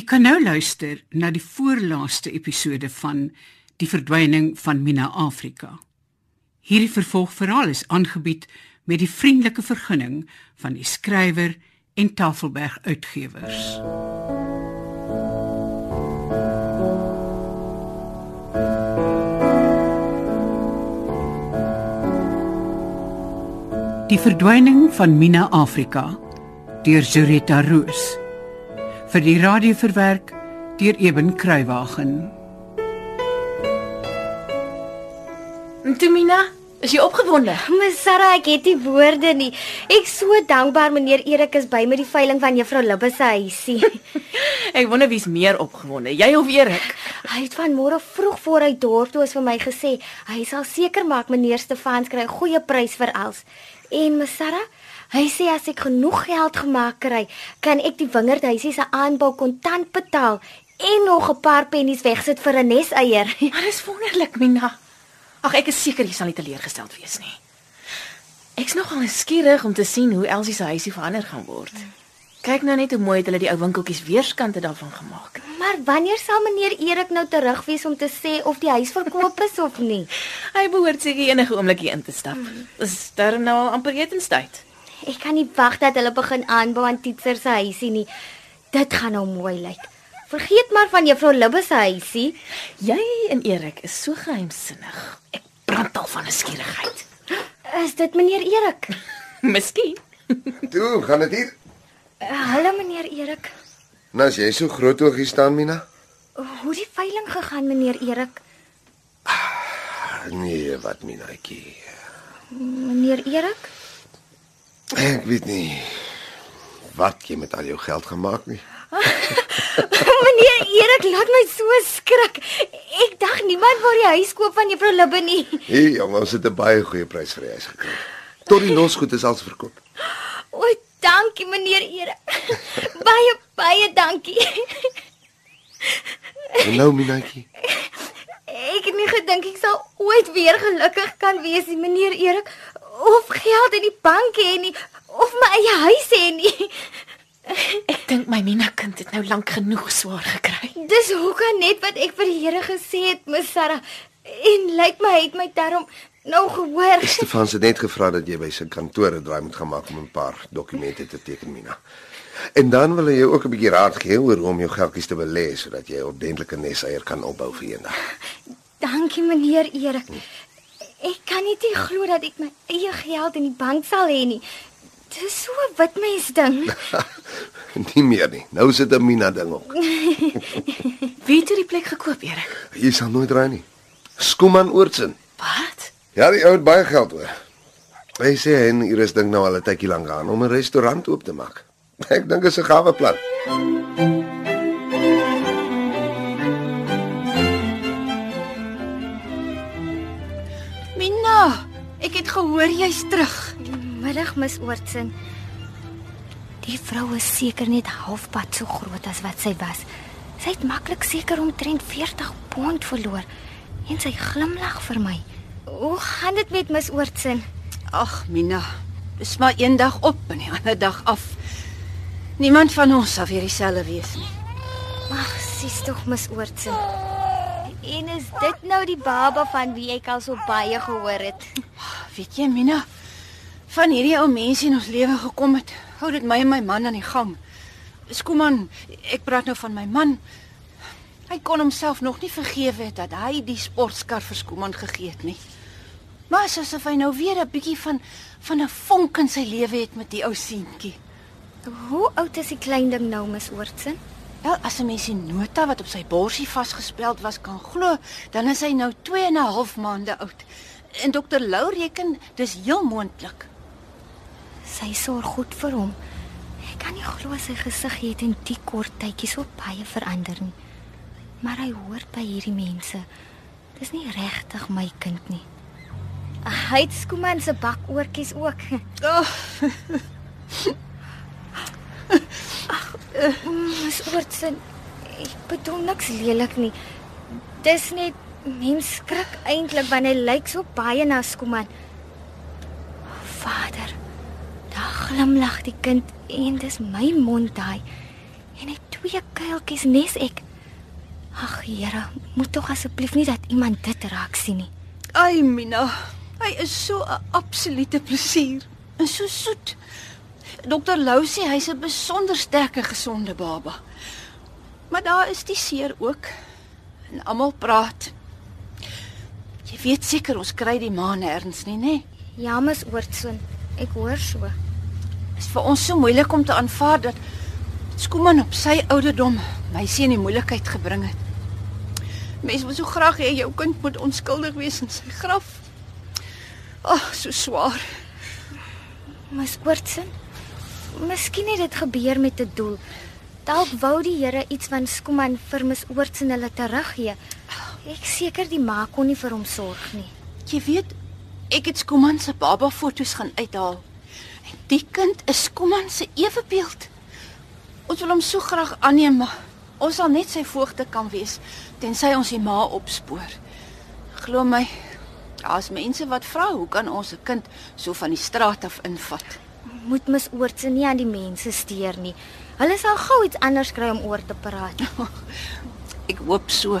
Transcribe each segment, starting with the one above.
Ek kan nou luister na die voorlaaste episode van Die verdwyning van Mina Afrika. Hierdie vervolgverhaal is aangebied met die vriendelike vergunning van die skrywer en Tafelberg Uitgewers. Die verdwyning van Mina Afrika deur Zureta Roos vir die radio verwerk deur Eben Kruiwagen. Tumina, is jy opgewonde? Maar Sarah, ek het nie woorde nie. Ek so dankbaar meneer Erik is by met die veiling van juffrou Libbe se huisie. Ek wonder wie's meer opgewonde, jy of Erik? hy het vanmôre vroeg voor hy dorp toe is vir my gesê, hy sal seker maak meneer Stefans kry 'n goeie prys vir als. En Ms Sarah, hy sê as ek genoeg geld gemaak kry, kan ek die wingerdhuisie se aanbou kontant betaal en nog 'n paar pennies wegsit vir 'n neseier. Maar dis wonderlik, Mina. Ag, ek is seker jy sal nie teleurgesteld wees nie. Ek's nogal nuuskierig om te sien hoe Elsie se huisie verander gaan word. Kyk nou net hoe mooi het hulle die ou winkeltjies weerskante daarvan gemaak. Maar wanneer sal meneer Erik nou terug wees om te sê of die huis verkoop is of nie? Hy behoort seker enige oomblik hier in te stap. Dis darm nou al amper etenstyd. Ek kan nie wag dat hulle begin aanbou aan Titser se huisie nie. Dit gaan nou mooi lyk. Vergeet maar van juffrou Libbe se huisie. Jy en Erik is so geheimsinnig. Ek brand al van nuuskierigheid. Is dit meneer Erik? Miskien. Toe, gaan dit hier? Uh, hallo meneer Erik. Nou as jy so groot oog hier staan, Mina? Hoe die veiling gegaan meneer Erik? Nee, wat Minaatjie. Meneer Erik? Ek weet nie wat jy met al jou geld gemaak nie. meneer Erik laat my so skrik. Ek dink niemand wou die huis koop van juffrou Libbe nie. Hey, jong, ons het 'n baie goeie prys vir die huis gekry. Tot die losgoed is als verkoop. O, dankie meneer Erik. baie baie dankie. En nou, Minaatjie, Ek het nie gedink ek sal ooit weer gelukkig kan wees nie, meneer Erik, of geld in die bank hê nie, of my eie huis hê nie. Ek dink my Mina kind het nou lank genoeg swaar gekry. Dis hoekom net wat ek vir die Here gesê het, Ms Sarah. En lyk my hy het my daarom nou gehoor. Stefan het net gevra dat jy by sy kantore draai moet gaan maak om 'n paar dokumente te teken, Mina. En dan wil hy jou ook 'n bietjie raad gee oor hoe om jou geldjies te belê sodat jy 'n ordentlike neseier kan opbou vir eendag. Dankie meneer Erik. Ek kan nie te glo dat ek my eie geld in die bank sal hê nie. Dis so 'n wit mens ding. nie meer nie. Nou sit 'n Mina ding op. Wie het hierdie plek gekoop, Erik? Jy sal nooit raai nie. Skooman Oortsen. Wat? Ja, die ou het baie geld oor. Hy sê hy en Iris dink nou al 'n tydjie lank aan om 'n restaurant oop te maak. Ek dink dit is 'n gawe plan. Mina, gehoor jy's terug. Middag Ms Oortsen. Die vrou is seker net halfpad so groot as wat sy was. Sy het maklik seker omtrent 40 pond verloor en sy glimlag vir my. Hoe gaan dit met Ms Oortsen? Ag, Mina, dis maar een dag op en die ander dag af. Niemand van ons sal weer dieselfde wees nie. Ag, sies tog Ms Oortsen. En is dit nou die baba van wie ek al so baie gehoor het? Weet jy, Mina, van hierdie ou mense in ons lewe gekom het, hou dit my en my man aan die gang. Skooman, ek praat nou van my man. Hy kon homself nog nie vergewe het dat hy die sportskar vir Skooman gegee het nie. Maar asof hy nou weer 'n bietjie van van 'n vonk in sy lewe het met die ou seentjie. Hoe oud is die klein ding nou, Ms Oortsen? Wel, as 'n mens die nota wat op sy borsie vasgespeld was kan glo, dan is hy nou 2 en 'n half maande oud. En dokter Lou reken dis heel moontlik. Sy sorg goed vir hom. Ek kan nie glo sy gesig het in die kort tydjie so baie verander nie. Maar hy hoort by hierdie mense. Dis nie regtig my kind nie. Hy het Skooman se bakoortjies ook. Oh, Ms Oortsen, ek bedoel niks lelik nie. Dis net mens skrik eintlik wanneer hy lyk so baie na Skooman. Vader, daar glimlag die kind en dis my mond daai. En net twee kuiltjies nes ek. Ag Here, moet tog asseblief nie dat iemand dit raak sien nie. Ai Mina, hy is so 'n absolute plesier en so soet. Dokter Lou sê hy's 'n besonder sterke gesonde baba. Maar daar is die seer ook. En almal praat. Jy weet seker ons kry die maan erns nie, nê? Ja, mis Oortson. Ek hoor so. Is vir ons so moeilik om te aanvaar dat Skooman op sy ouderdom my seun in die moeilikheid gebring het. Mense wil so graag hê jou kind moet onskuldig wees in sy graf. Ag, so swaar. Mis Oortson. Miskien het dit gebeur met 'n doel. Dalk wou die Here iets van Skooman vir mis Oortson hulle teruggee. Ek seker die ma kon nie vir hom sorg nie. Jy weet, ek het Skooman se baba foto's gaan uithaal. En die kind is Skooman se ewebeeld. Ons wil hom so graag aanneem, maar ons sal net sy voogte kan wees tensy ons die ma opspoor. Glo my, daar's mense wat vra hoe kan ons 'n kind so van die straat af invat? Moet mis Oortson nie aan die mense steur nie. Hulle sal gou iets anders kry om oor te praat. Ek hoop so.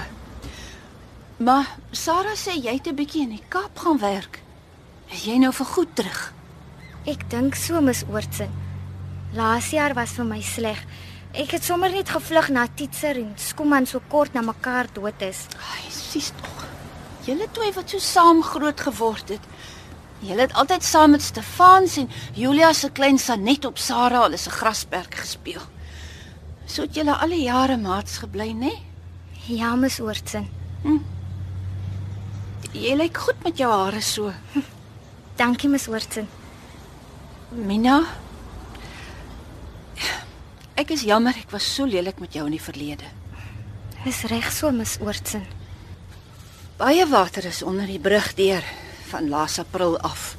Maar Sarah sê jy het 'n bietjie in die Kaap gaan werk. Is jy nou vir goed terug? Ek dink so mis Oortson. Laas jaar was vir my sleg. Ek het sommer net gevlug na Titser en Skooman so kort na mekaar dood is. Ai, sies tog. Julle twee wat so saam groot geword het. Julle het altyd saam met Stefans en Julia se klein Sanet op Sarah hulle se grasperk gespeel. So het julle al die jare maats gebly, né? Ja, mis Oortson. Jy lyk goed met jou hare so. Dankie mis Oortson. Mina. Ek is jammer ek was so lelik met jou in die verlede. Dis reg so mis Oortson. Baie water is onder die brug deur van laas April af.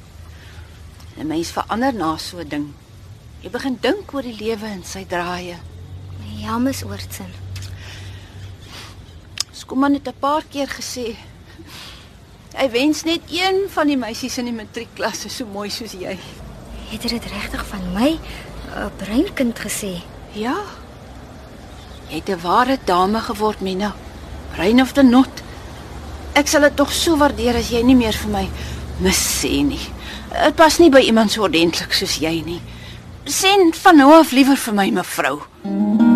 'n Mens verander na so 'n ding. Jy begin dink oor die lewe en sy draaie. Ja, mis Oortson. Skooman het 'n paar keer gesê hy wens net een van die meisies in die matriekklasse so mooi soos jy. Het dit regtig van my 'n breinkind gesê? Ja. Jy het 'n ware dame geword, Mina. Rein of the not. Ek sal dit tog so waardeer as jy nie meer vir my mis sê nie. Dit pas nie by iemand so ordentlik soos jy nie. Sê van nou af liewer vir my mevrou. Mina.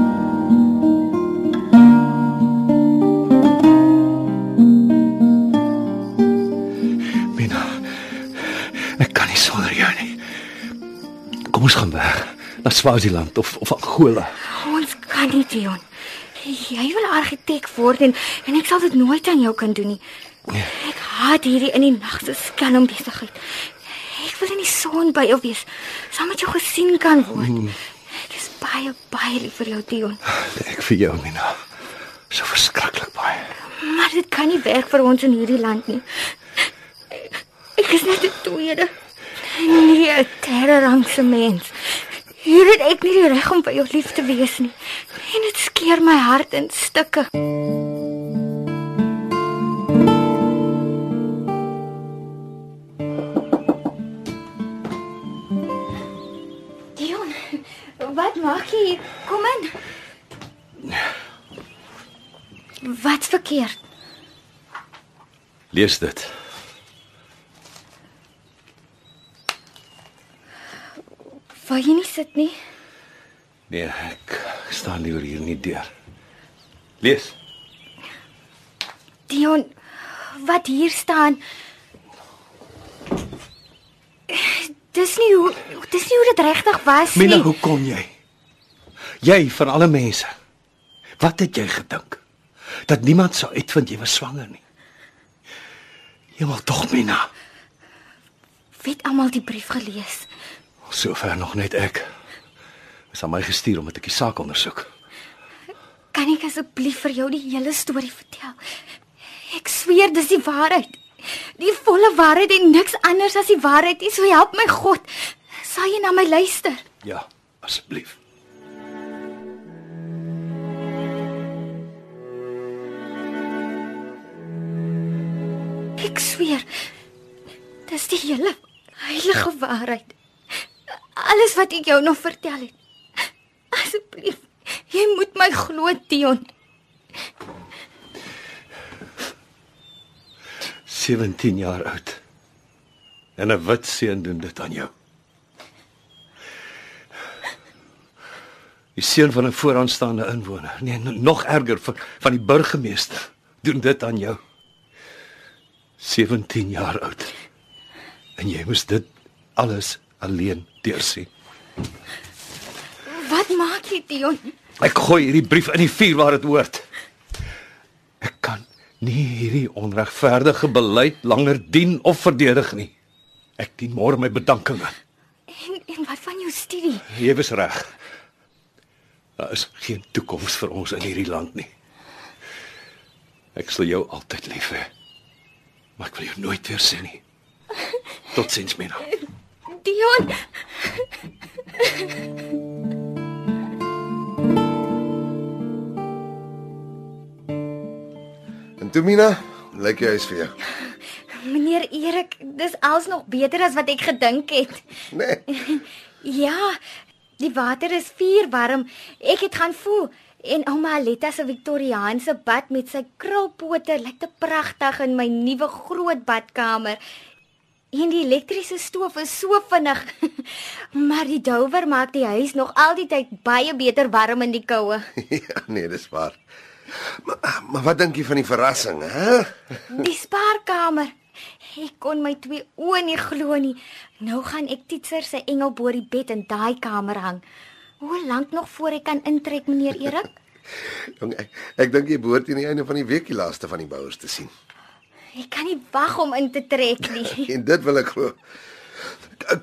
Ons gaan weg. Na Swaziland of of Angola. Ons kan nie, Dion. Jy wil argitek word en en ek sal dit nooit aan jou kan doen nie. Ek haat hierdie in die nag se skelm besigheid. Ek wil in die son by jou wees, saam met jou gesien kan word. Ek is baie baie lief vir jou, Dion. Ek vir jou, Mina. So verskriklik baie. Maar dit kan nie werk vir ons in hierdie land nie. Ek is net 'n tweede. Nee, 'n terrorangse mens. Hier het ek nie die reg om vir jou lief te wees nie. En dit skeer my hart in stukke. Dion, wat maak jy hier? Kom in. Wat's verkeerd? Lees dit. Wou jy nie sit nie? Nee, ek staan liewer hier nie deur. Lees. Dion, wat hier staan. Dis nie hoe dis nie hoe dit regtig was Mina, nie. hoe kom jy? Jy van alle mense. Wat het jy gedink? Dat niemand sou uitvind jy was swanger nie. Jy wil tog Mina. Wie het almal die brief gelees? Sover nog net ek. Is aan my gestuur om 'n bietjie saak ondersoek. Kan ek asseblief vir jou die hele storie vertel? Ek sweer dis die waarheid. Die volle waarheid en niks anders as die waarheid. nie. So help my God. Sal jy na my luister? Ja, asseblief. Ek sweer. Dis die hele heilige waarheid. Alles wat ek jou nog vertel het. Asseblief, Jy moet my glo, Dion. 17 jaar oud. En 'n wit seun doen dit aan jou. Die seun van 'n vooraanstaande inwoner. Nee, nog erger van van die burgemeester doen dit aan jou. 17 jaar oud. En jy moes dit alles alleen deursien. Wat maak jy, Dion? Ek gooi hierdie brief in die vuur waar dit hoort. Ek kan nie hierdie onregverdige beleid langer dien of verdedig nie. Ek dien môre my bedankinge. En en wat van jou studie? Jy was reg. Daar is geen toekoms vir ons in hierdie land nie. Ek sal jou altyd lief hê. Maar ek wil jou nooit weer sien nie. Totsiens, Mina. Dion, En toe Mina, lyk jy huis vir jou. meneer Erik, dis als nog beter as wat ek gedink het. Nee. Ja, die water is vuurwarm. Ek het gaan voel en ouma Aletta se Victoriaanse bad met sy krulpote lyk te pragtig in my nuwe groot badkamer. En die elektriese stoof is so vinnig. maar die douwer maak die huis nog al die tyd baie beter warm in die koue. ja, nee, dis waar. Maar, maar wat dink jy van die verrassing, hè? Die spaarkamer. Ek kon my twee oë nie glo nie. Nou gaan ek Titser se engel bo die bed in daai kamer hang. Hoe lank nog voor ek kan intrek, meneer Erik? Jong, ek, ek dink jy behoort teen die einde van die week die laaste van die bouers te sien. Ek kan nie wag om in te trek nie. En dit wil ek glo.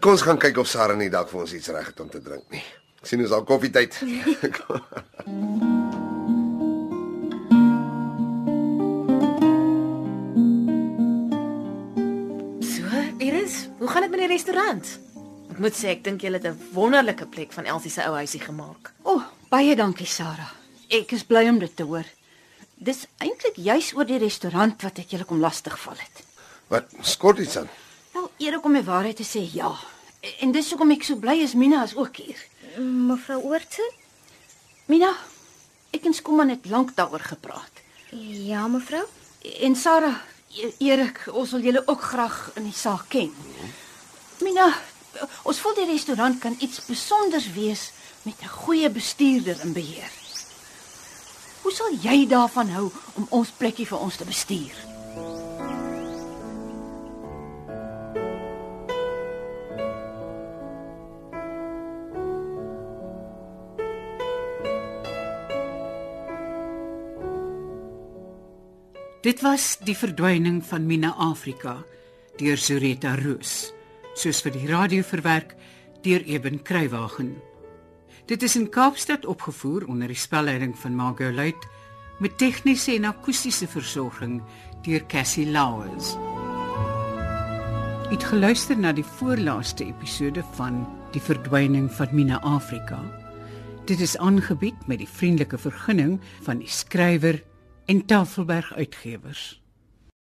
Kom ons gaan kyk of Sarah nie dalk vir ons iets reg het om te drink nie. Ek sien ons al koffietyd. So, Iris, hoe gaan dit met die restaurant? Ek moet sê ek dink jy het 'n wonderlike plek van Elsie se ou huisie gemaak. O, oh, baie dankie Sarah. Ek is bly om dit te hoor. Dis eintlik juis oor die restaurant wat ek julle kom lastig val het. Wat skort iets aan? Wel, eer om die waarheid te sê, ja. En dis hoekom ek so bly is Mina is ook hier. Mevrou Oortse? Mina, ek en Skooman het lank daaroor gepraat. Ja, mevrou. En Sarah, E- Erik, ons wil julle ook graag in die saak ken. Mina, ons voel die restaurant kan iets spesonders wees met 'n goeie bestuurder in beheer. Hoe sal jy daarvan hou om ons plekkie vir ons te bestuur? Dit was die verdwyning van Mina Afrika deur Zureta Roos, soos vir die radio verwerk deur Eben Kruiwagen. Dit is in Kaapstad opgevoer onder die spelleiding van Margot Luit met tegniese en akoestiese versorging deur Cassie Louws. Het geluister na die voorlaaste episode van Die verdwyning van Mina Afrika. Dit is aangebied met die vriendelike vergunning van die skrywer en Tafelberg Uitgewers.